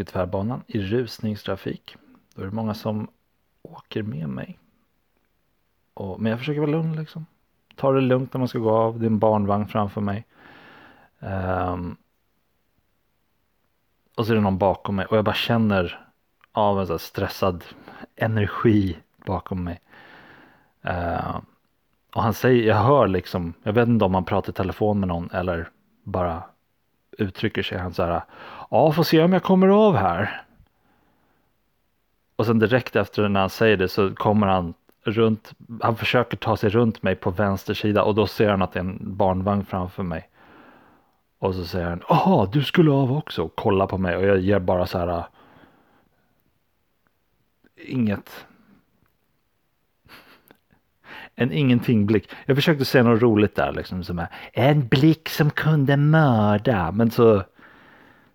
Åker tvärbanan i rusningstrafik. Då är det många som åker med mig. Och, men jag försöker vara lugn liksom. Ta det lugnt när man ska gå av. Det är en barnvagn framför mig. Um, och så är det någon bakom mig och jag bara känner av en så stressad energi bakom mig. Uh, och han säger, jag hör liksom, jag vet inte om han pratar i telefon med någon eller bara uttrycker sig. Han så här, ja får se om jag kommer av här. Och sen direkt efter när han säger det så kommer han runt, han försöker ta sig runt mig på vänster sida och då ser han att det är en barnvagn framför mig. Och så säger han, jaha du skulle av också, och kollar på mig och jag ger bara så här äh, inget en ingenting blick. Jag försökte säga något roligt där liksom som är en blick som kunde mörda. Men så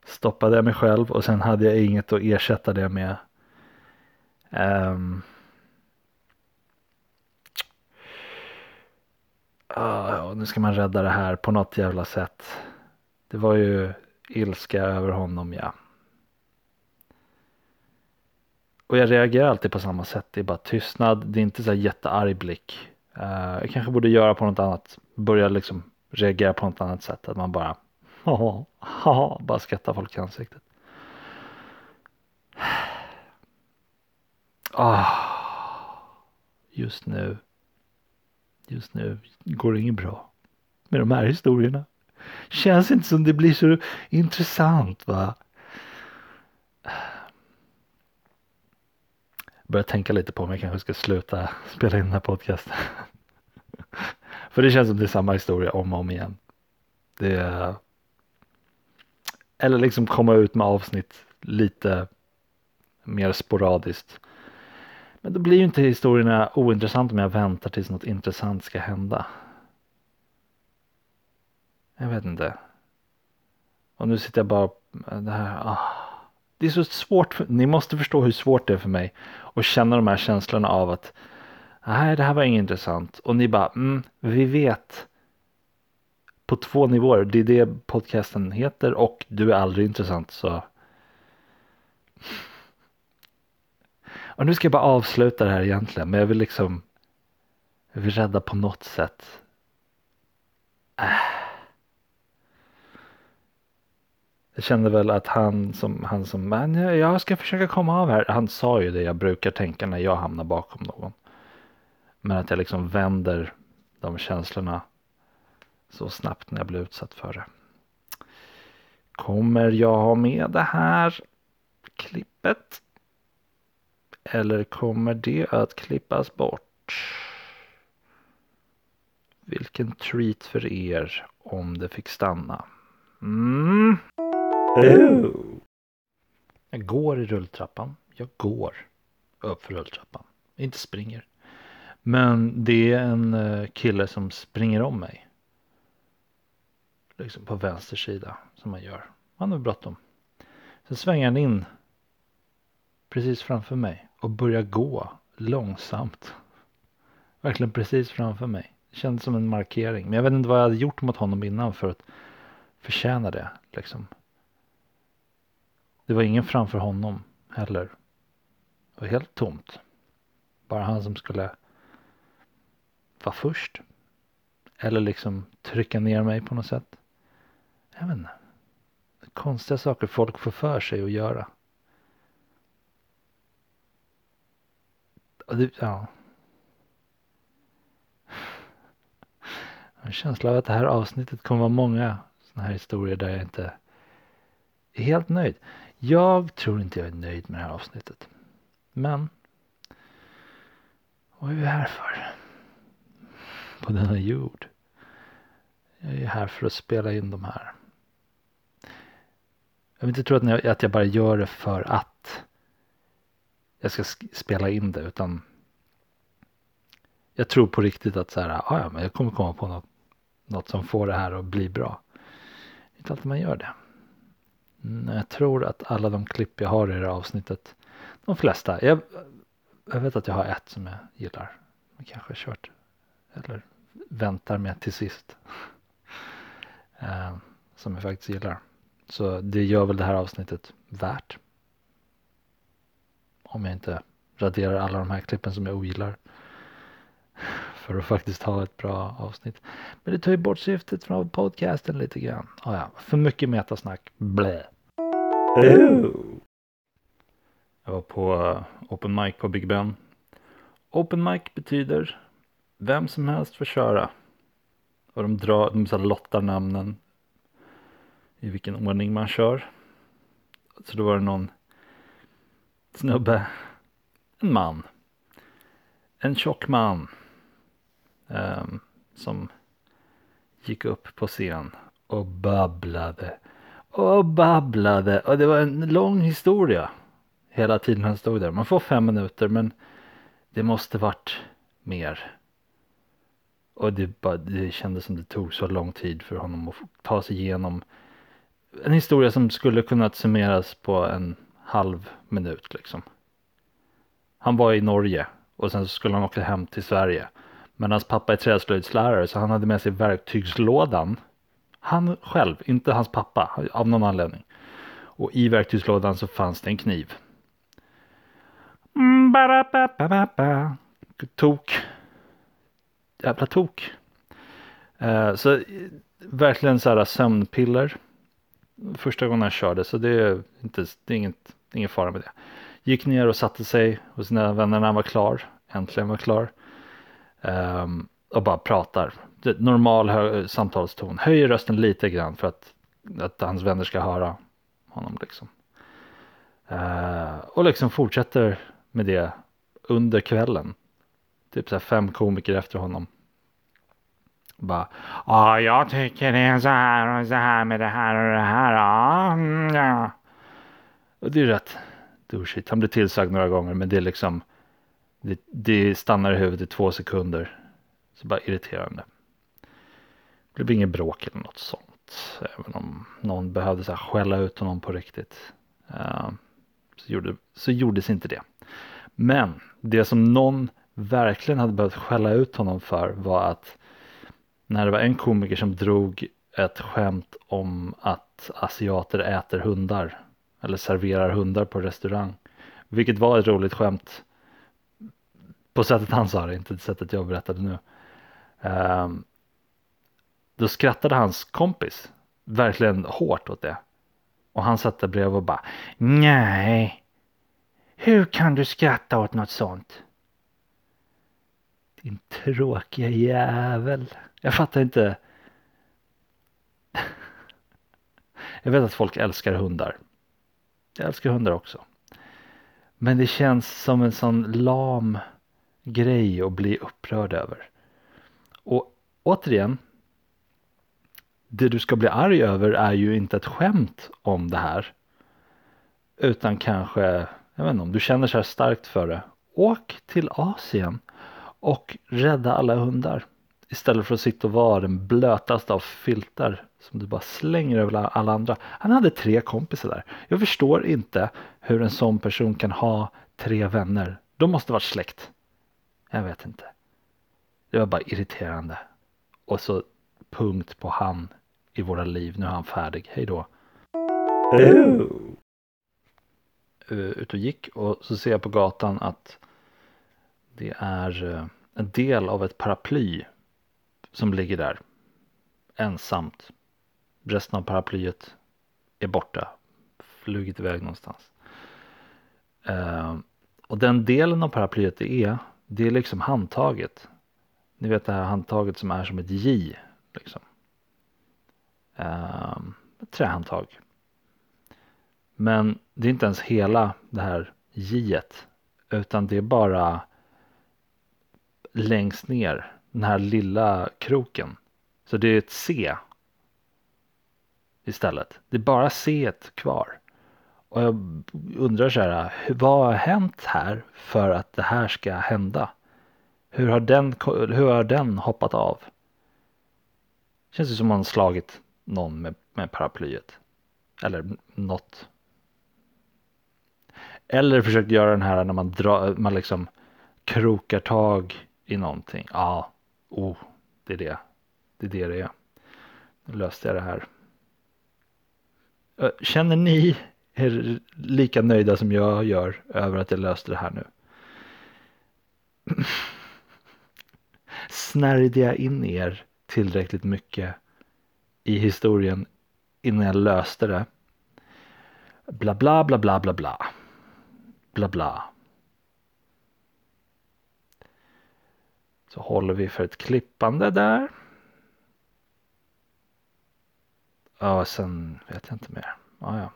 stoppade jag mig själv och sen hade jag inget att ersätta det med. Um, uh, nu ska man rädda det här på något jävla sätt. Det var ju ilska över honom ja. Och jag reagerar alltid på samma sätt. Det är bara tystnad. Det är inte så här jättearg blick. Uh, jag kanske borde göra på något annat. Börja liksom reagera på något annat sätt. Att man bara Ja, haha, bara skrattar folk i ansiktet. Ah, just nu. Just nu går det inget bra. Med de här historierna. Känns inte som det blir så intressant va. börjar tänka lite på om jag kanske ska sluta spela in den här podcasten. För det känns som det är samma historia om och om igen. Det är... Eller liksom komma ut med avsnitt lite mer sporadiskt. Men då blir ju inte historierna ointressanta om jag väntar tills något intressant ska hända. Jag vet inte. Och nu sitter jag bara, det här, ah. Det är så svårt, för, ni måste förstå hur svårt det är för mig att känna de här känslorna av att nej det här var inget intressant och ni bara mm, vi vet på två nivåer, det är det podcasten heter och du är aldrig intressant så och nu ska jag bara avsluta det här egentligen men jag vill liksom jag vill rädda på något sätt. Jag kände väl att han som, han som, men jag ska försöka komma av här. Han sa ju det jag brukar tänka när jag hamnar bakom någon. Men att jag liksom vänder de känslorna så snabbt när jag blev utsatt för det. Kommer jag ha med det här klippet? Eller kommer det att klippas bort? Vilken treat för er om det fick stanna. Mm. Jag går i rulltrappan. Jag går upp för rulltrappan. Inte springer. Men det är en eh, kille som springer om mig. Liksom på vänster sida som man gör. Han har bråttom. Sen svänger han in precis framför mig och börjar gå långsamt. Verkligen precis framför mig. Det kändes som en markering. Men jag vet inte vad jag hade gjort mot honom innan för att förtjäna det. Liksom. Det var ingen framför honom heller. Det var helt tomt. Bara han som skulle vara först. Eller liksom trycka ner mig på något sätt. Jag vet inte. Konstiga saker folk får för sig att göra. Och det, ja. Jag har en känsla av att det här avsnittet kommer vara många sådana här historier där jag inte är helt nöjd. Jag tror inte jag är nöjd med det här avsnittet. Men vad är vi här för? På denna jord. Jag är här för att spela in de här. Jag vill inte tro att, jag, att jag bara gör det för att jag ska spela in det utan jag tror på riktigt att så här, ah, ja, men jag kommer komma på något, något som får det här att bli bra. Det är inte alltid man gör det. Mm, jag tror att alla de klipp jag har i det här avsnittet, de flesta, jag, jag vet att jag har ett som jag gillar. Jag kanske har kört eller väntar med till sist. uh, som jag faktiskt gillar. Så det gör väl det här avsnittet värt. Om jag inte raderar alla de här klippen som jag ogillar. För att faktiskt ha ett bra avsnitt. Men det tar ju bort syftet från podcasten lite grann. Oh ja, för mycket metasnack. Blä. Jag var på eh, open mic på Big Ben. Open mic betyder vem som helst får köra. Och de, drar, de så lottar namnen i vilken ordning man kör. Så då var det någon snubbe, en man, en tjock man um, som gick upp på scen och babblade och babblade och det var en lång historia hela tiden han stod där. Man får fem minuter men det måste varit mer. Och det, bara, det kändes som det tog så lång tid för honom att ta sig igenom en historia som skulle kunna summeras på en halv minut liksom. Han var i Norge och sen skulle han åka hem till Sverige. Men hans pappa är träslöjdslärare så han hade med sig verktygslådan. Han själv, inte hans pappa, av någon anledning. Och i verktygslådan så fanns det en kniv. Mm, tok. Jävla tok. Eh, så verkligen så här sömnpiller första gången han körde så det är, inte, det är inget, ingen fara med det. Gick ner och satte sig hos sina vänner när han var klar, äntligen var klar. Um, och bara pratar. Normal hö- samtalston. Höjer rösten lite grann för att, att hans vänner ska höra honom liksom. Uh, och liksom fortsätter med det under kvällen. Typ så här fem komiker efter honom. Bara, ja jag tycker det är så här och så här med det här och det här. Ja. Mm, och det är rätt douchigt. Han blir tillsagd några gånger men det är liksom det, det stannar i huvudet i två sekunder. Så bara irriterande. Det blev inget bråk eller något sånt. Även om någon behövde så här skälla ut honom på riktigt. Uh, så, gjorde, så gjordes inte det. Men det som någon verkligen hade behövt skälla ut honom för var att när det var en komiker som drog ett skämt om att asiater äter hundar eller serverar hundar på restaurang. Vilket var ett roligt skämt på sättet han sa det, inte det sättet jag berättade nu. Um, då skrattade hans kompis verkligen hårt åt det. Och han satt där bredvid och bara Nej, hur kan du skratta åt något sånt? Din tråkiga jävel. Jag fattar inte. Jag vet att folk älskar hundar. Jag älskar hundar också. Men det känns som en sån lam grej att bli upprörd över. Och återigen. Det du ska bli arg över är ju inte ett skämt om det här. Utan kanske, jag vet inte om du känner så här starkt för det. Åk till Asien och rädda alla hundar. Istället för att sitta och vara den blötaste av filtar som du bara slänger över alla andra. Han hade tre kompisar där. Jag förstår inte hur en sån person kan ha tre vänner. De måste varit släkt. Jag vet inte. Det var bara irriterande. Och så punkt på han i våra liv. Nu är han färdig. Hej då. Oh. Ut och gick och så ser jag på gatan att det är eh, en del av ett paraply som ligger där ensamt. Resten av paraplyet är borta, flugit iväg någonstans. Uh, och den delen av paraplyet det är, det är liksom handtaget. Ni vet det här handtaget som är som ett J. Liksom. Uh, ett trähandtag. Men det är inte ens hela det här J. Utan det är bara längst ner den här lilla kroken. Så det är ett C. istället. Det är bara C kvar. Och jag undrar så här, vad har hänt här för att det här ska hända? Hur har den, hur har den hoppat av? Känns det som man slagit någon med, med paraplyet. Eller något. Eller försökt göra den här när man drar, man liksom krokar tag i någonting. Ja, oh, det är det. Det är det det är. Nu löste jag det här. Känner ni er lika nöjda som jag gör över att jag löste det här nu? Snärjde jag in er tillräckligt mycket i historien innan jag löste det? Bla bla bla bla bla bla. Bla bla. Så håller vi för ett klippande där. Ja, sen vet jag inte mer. Ja, ja.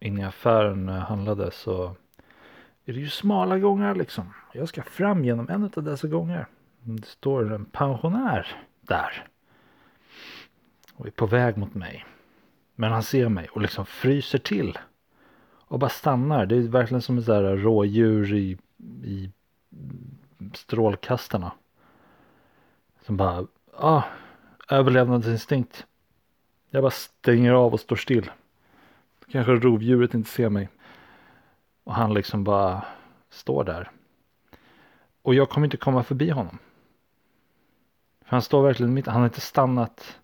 Inne i affären handlade så är det ju smala gångar liksom. Jag ska fram genom en av dessa gånger. Det står en pensionär där. Och är på väg mot mig. Men han ser mig och liksom fryser till. Och bara stannar. Det är verkligen som ett rådjur i, i strålkastarna. Som bara, ah, överlevnadsinstinkt. Jag bara stänger av och står still. Kanske rovdjuret inte ser mig. Och han liksom bara står där. Och jag kommer inte komma förbi honom. För han står verkligen mitt, han har inte stannat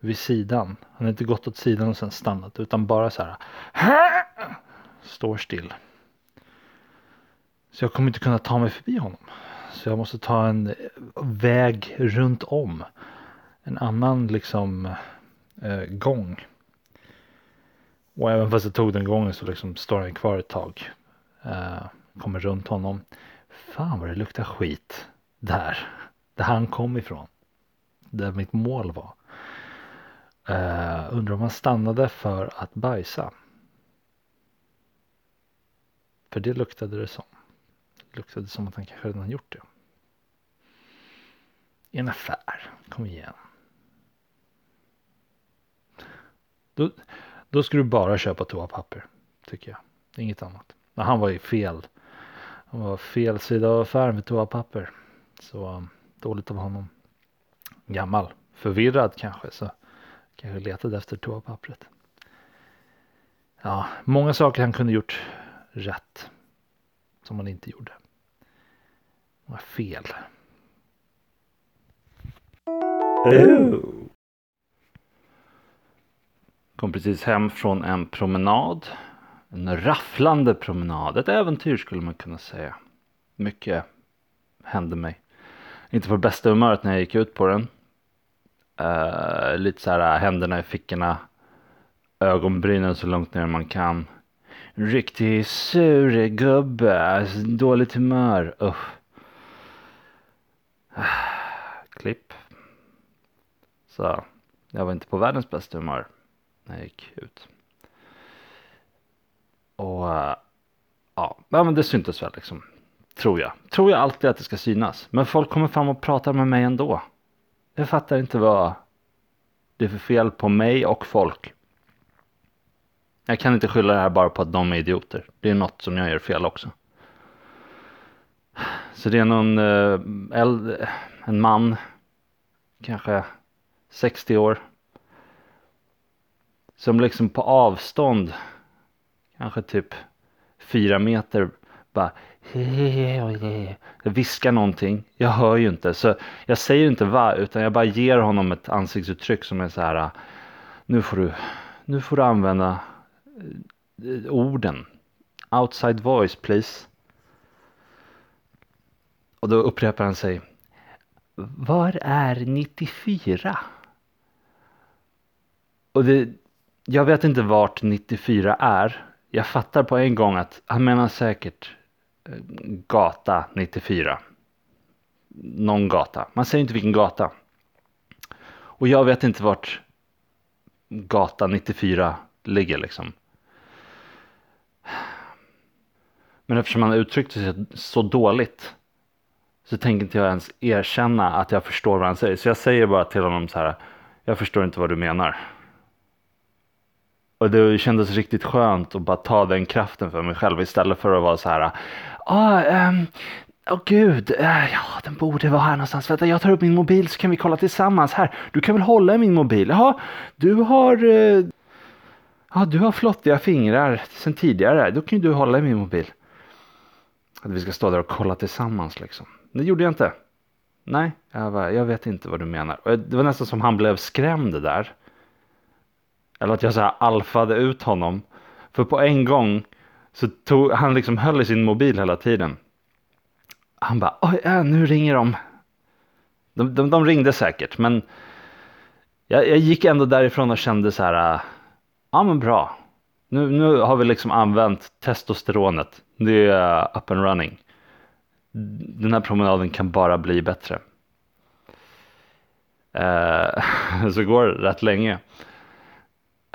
vid sidan. Han har inte gått åt sidan och sen stannat utan bara så här. Står still. Så jag kommer inte kunna ta mig förbi honom. Så jag måste ta en väg runt om. En annan liksom eh, gång. Och även fast jag tog den gången så liksom står han kvar ett tag. Eh, kommer runt honom. Fan vad det luktar skit där. Där han kom ifrån. Där mitt mål var. Uh, undrar om han stannade för att bajsa. För det luktade det som. Det luktade som att han kanske redan gjort det. I en affär. Kom igen. Då, då ska du bara köpa toapapper. Tycker jag. Inget annat. Men han var ju fel. Han var fel sida av affären med toapapper. Så um, dåligt av honom. Gammal. Förvirrad kanske. Så kanske letade efter toapappret. Ja, många saker han kunde gjort rätt. Som man inte gjorde. Var fel. Oh. Kom precis hem från en promenad. En rafflande promenad. Ett äventyr skulle man kunna säga. Mycket hände mig. Inte på bästa humöret när jag gick ut på den. Uh, lite så här händerna i fickorna. Ögonbrynen så långt ner man kan. Riktig sur gubbe. Alltså, dåligt humör. Uh. Klipp. Så jag var inte på världens bästa humör när jag gick ut. Och uh, ja, men det syntes väl liksom. Tror jag. Tror jag alltid att det ska synas. Men folk kommer fram och pratar med mig ändå. Jag fattar inte vad det är för fel på mig och folk. Jag kan inte skylla det här bara på att de är idioter. Det är något som jag gör fel också. Så det är någon eh, äldre, en man, kanske 60 år. Som liksom på avstånd, kanske typ fyra meter, bara viskar någonting, jag hör ju inte. Så jag säger inte va, utan jag bara ger honom ett ansiktsuttryck som är så här. Nu får du, nu får du använda Eh, orden. Outside voice please. Och då upprepar han sig. Var är 94? Och det, jag vet inte vart 94 är. Jag fattar på en gång att han menar säkert eh, gata 94. Någon gata. Man säger inte vilken gata. Och jag vet inte vart gata 94 ligger liksom. Men eftersom han uttryckte sig så dåligt så tänker inte jag ens erkänna att jag förstår vad han säger. Så jag säger bara till honom så här, jag förstår inte vad du menar. Och det kändes riktigt skönt att bara ta den kraften för mig själv istället för att vara så här, ah, um, Åh oh, gud, uh, ja den borde vara här någonstans. Vänta, jag tar upp min mobil så kan vi kolla tillsammans. Här, du kan väl hålla i min mobil? Jaha, du har... Uh, ja, du har flottiga fingrar sen tidigare. Då kan ju du hålla i min mobil. Att vi ska stå där och kolla tillsammans liksom. Det gjorde jag inte. Nej, jag, bara, jag vet inte vad du menar. Det var nästan som han blev skrämd där. Eller att jag så här alfade ut honom. För på en gång så tog han liksom höll i sin mobil hela tiden. Han bara, oj, äh, nu ringer de. De, de. de ringde säkert, men jag, jag, gick ändå därifrån och kände så här, ah, ja men bra. Nu, nu har vi liksom använt testosteronet. Det är up and running. Den här promenaden kan bara bli bättre. Eh, så går det rätt länge.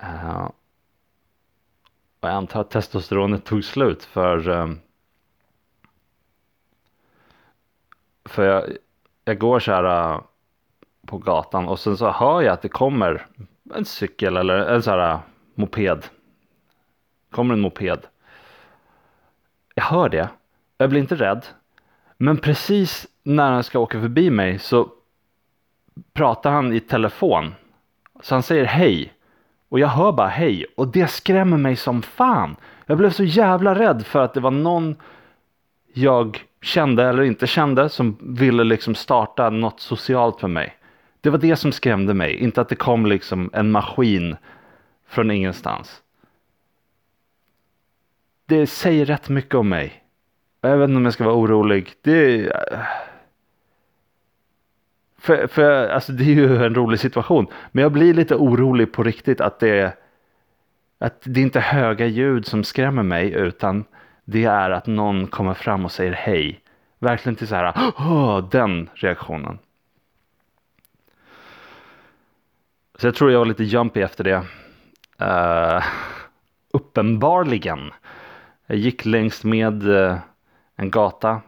Eh, och jag antar att testosteronet tog slut för eh, för jag, jag går så här eh, på gatan och sen så hör jag att det kommer en cykel eller en så här eh, moped. Kommer en moped. Jag hör det. Jag blir inte rädd. Men precis när han ska åka förbi mig så pratar han i telefon. Så han säger hej. Och jag hör bara hej. Och det skrämmer mig som fan. Jag blev så jävla rädd för att det var någon jag kände eller inte kände som ville liksom starta något socialt för mig. Det var det som skrämde mig, inte att det kom liksom en maskin från ingenstans. Det säger rätt mycket om mig. Jag vet inte om jag ska vara orolig. Det, eh, för, för alltså det är ju en rolig situation. Men jag blir lite orolig på riktigt att det, att det inte är höga ljud som skrämmer mig utan det är att någon kommer fram och säger hej. Verkligen till så här, oh, den reaktionen. Så jag tror jag var lite jumpy efter det. Uh, uppenbarligen. Jag gick längs med eh, en gata.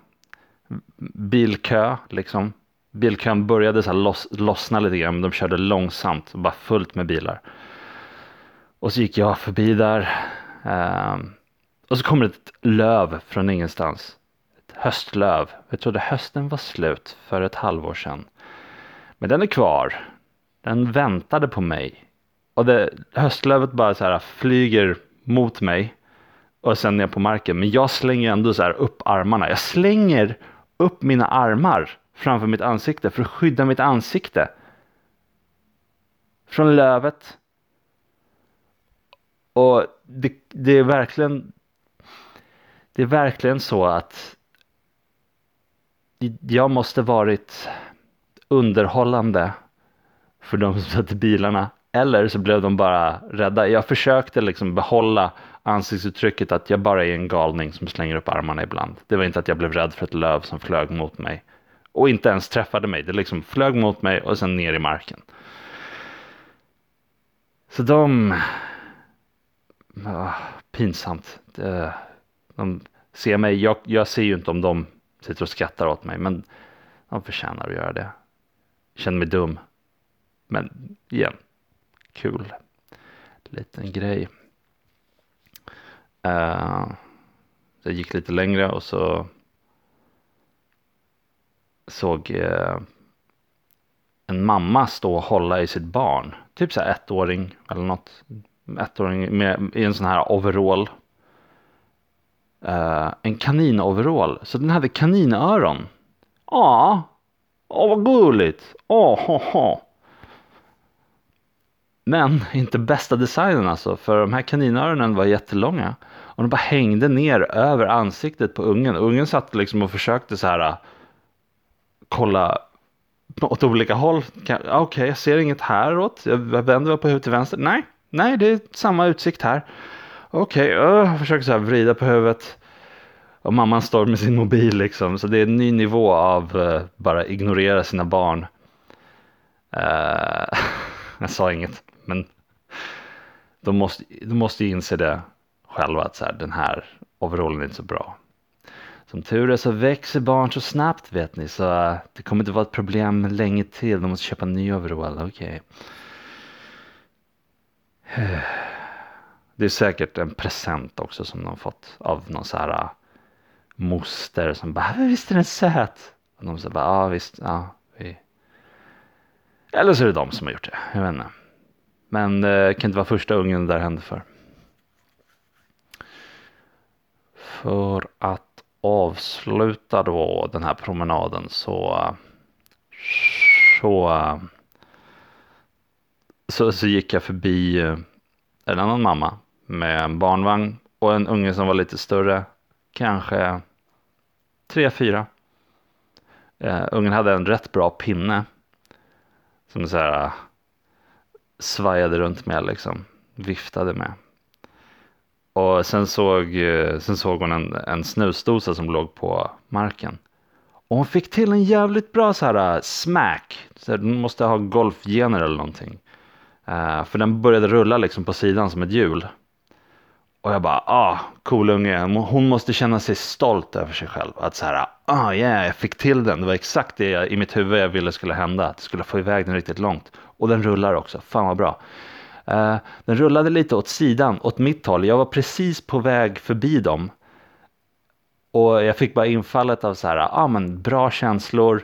Bilkö liksom. Bilkön började så här loss, lossna lite grann men de körde långsamt. Bara fullt med bilar. Och så gick jag förbi där. Ehm, och så kommer ett löv från ingenstans. Ett höstlöv. Jag trodde hösten var slut för ett halvår sedan. Men den är kvar. Den väntade på mig. Och det, höstlövet bara så här flyger mot mig. Och sen ner på marken. Men jag slänger ändå så här upp armarna. Jag slänger upp mina armar framför mitt ansikte för att skydda mitt ansikte. Från lövet. Och det, det är verkligen det är verkligen så att jag måste varit underhållande för de som satt i bilarna. Eller så blev de bara rädda. Jag försökte liksom behålla ansiktsuttrycket att jag bara är en galning som slänger upp armarna ibland. Det var inte att jag blev rädd för ett löv som flög mot mig. Och inte ens träffade mig. Det liksom flög mot mig och sen ner i marken. Så de... Ah, pinsamt. De ser mig, jag, jag ser ju inte om de sitter och skrattar åt mig, men de förtjänar att göra det. Jag känner mig dum. Men igen, kul. Liten grej. Uh, jag gick lite längre och så såg uh, en mamma stå och hålla i sitt barn. Typ så här ettåring eller något. Ettåring med, i en sån här overall uh, en kaninoverall. Så den hade kaninöron. Ja, åh vad gulligt. Åh, ho, ho. Men inte bästa designen alltså, för de här kaninöronen var jättelånga. Och de bara hängde ner över ansiktet på ungen. Ungen satt liksom och försökte så här äh, kolla åt olika håll. Okej, okay, jag ser inget häråt. Jag vänder på huvudet till vänster. Nej, nej, det är samma utsikt här. Okej, äh, okay, uh, försöker så här vrida på huvudet. Och mamman står med sin mobil liksom. Så det är en ny nivå av uh, bara ignorera sina barn. Uh, jag sa inget, men de måste, de måste inse det själva att så här, den här overallen är inte så bra. som tur är så växer barn så snabbt vet ni så äh, det kommer inte vara ett problem länge till. De måste köpa en ny overall. Okej. Okay. Det är säkert en present också som de fått av någon så här äh, moster som bara visst är den söt. Och de säger bara ja visst ja vi. Eller så är det de som har gjort det. Jag vet inte. Men det kan inte vara första ungen där hände för. För att avsluta då den här promenaden så så så, så gick jag förbi eh, en annan mamma med en barnvagn och en unge som var lite större, kanske tre, fyra. Uh, ungen hade en rätt bra pinne som så här svajade runt med liksom, viftade med. Och sen såg, eh, sen såg hon en, en snusdosa som låg på marken. Och hon fick till en jävligt bra så här eh, smack. Så den måste ha golfgener eller någonting. Uh, för den började rulla liksom på sidan som ett hjul. Och jag bara, ah, cool unge. Hon måste känna sig stolt över sig själv. Att så här, ah yeah, jag fick till den. Det var exakt det jag, i mitt huvud jag ville skulle hända. Att jag skulle få iväg den riktigt långt. Och den rullar också, fan vad bra. Uh, den rullade lite åt sidan, åt mitt håll. Jag var precis på väg förbi dem. Och jag fick bara infallet av så här, ja ah, men bra känslor.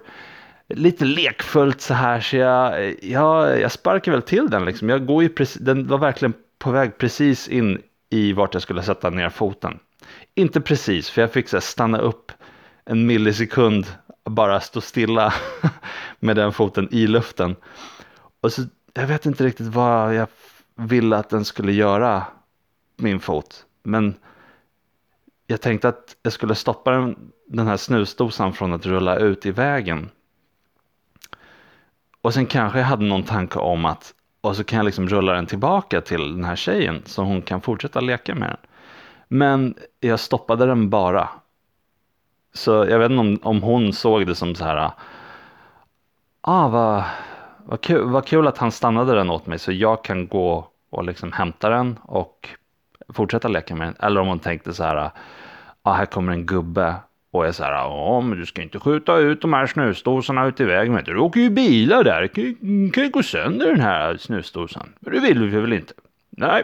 Lite lekfullt så här så jag, jag, jag sparkar väl till den liksom. Jag går ju precis, den var verkligen på väg precis in i vart jag skulle sätta ner foten. Inte precis, för jag fick så här, stanna upp en millisekund, bara stå stilla med den foten i luften. Och så, jag vet inte riktigt vad jag ville att den skulle göra, min fot. Men jag tänkte att jag skulle stoppa den, den här snusdosan från att rulla ut i vägen. Och sen kanske jag hade någon tanke om att och så kan jag liksom rulla den tillbaka till den här tjejen så hon kan fortsätta leka med den. Men jag stoppade den bara. Så jag vet inte om, om hon såg det som så här. Ah, vad, vad, kul, vad kul att han stannade den åt mig så jag kan gå och liksom hämta den och fortsätta leka med den. Eller om hon tänkte så här. Ah, här kommer en gubbe och jag så här, ja men du ska inte skjuta ut de här snusdosorna ut i vägen. Du åker ju bilar där, du kan, kan ju gå sönder den här snusdosan. Men det vill vi väl inte? Nej,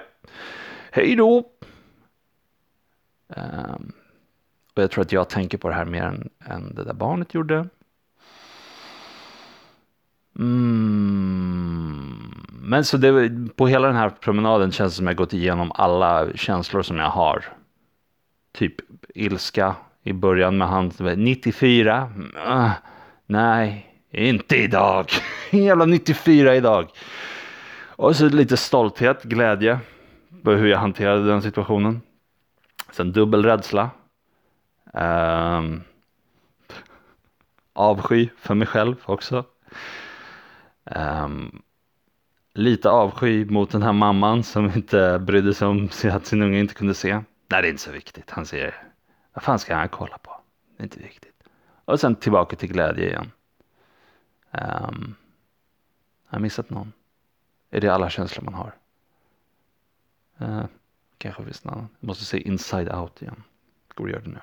hej då. Um, och jag tror att jag tänker på det här mer än, än det där barnet gjorde. Mm. Men så det, på hela den här promenaden känns det som att jag gått igenom alla känslor som jag har. Typ ilska, i början med han 94. Uh, äh, nej, inte idag. Hela 94 idag. Och så lite stolthet, glädje på hur jag hanterade den situationen. Sen dubbel rädsla. Um, avsky för mig själv också. Um, lite avsky mot den här mamman som inte brydde sig om att sin unge inte kunde se. Nej, det är inte så viktigt. Han säger, vad fan ska han kolla på? Det är inte viktigt. Och sen tillbaka till glädje igen. Um, har jag missat någon? Är det alla känslor man har? Uh, kanske finns någon. annan. Jag måste se inside out igen. Går och gör det nu.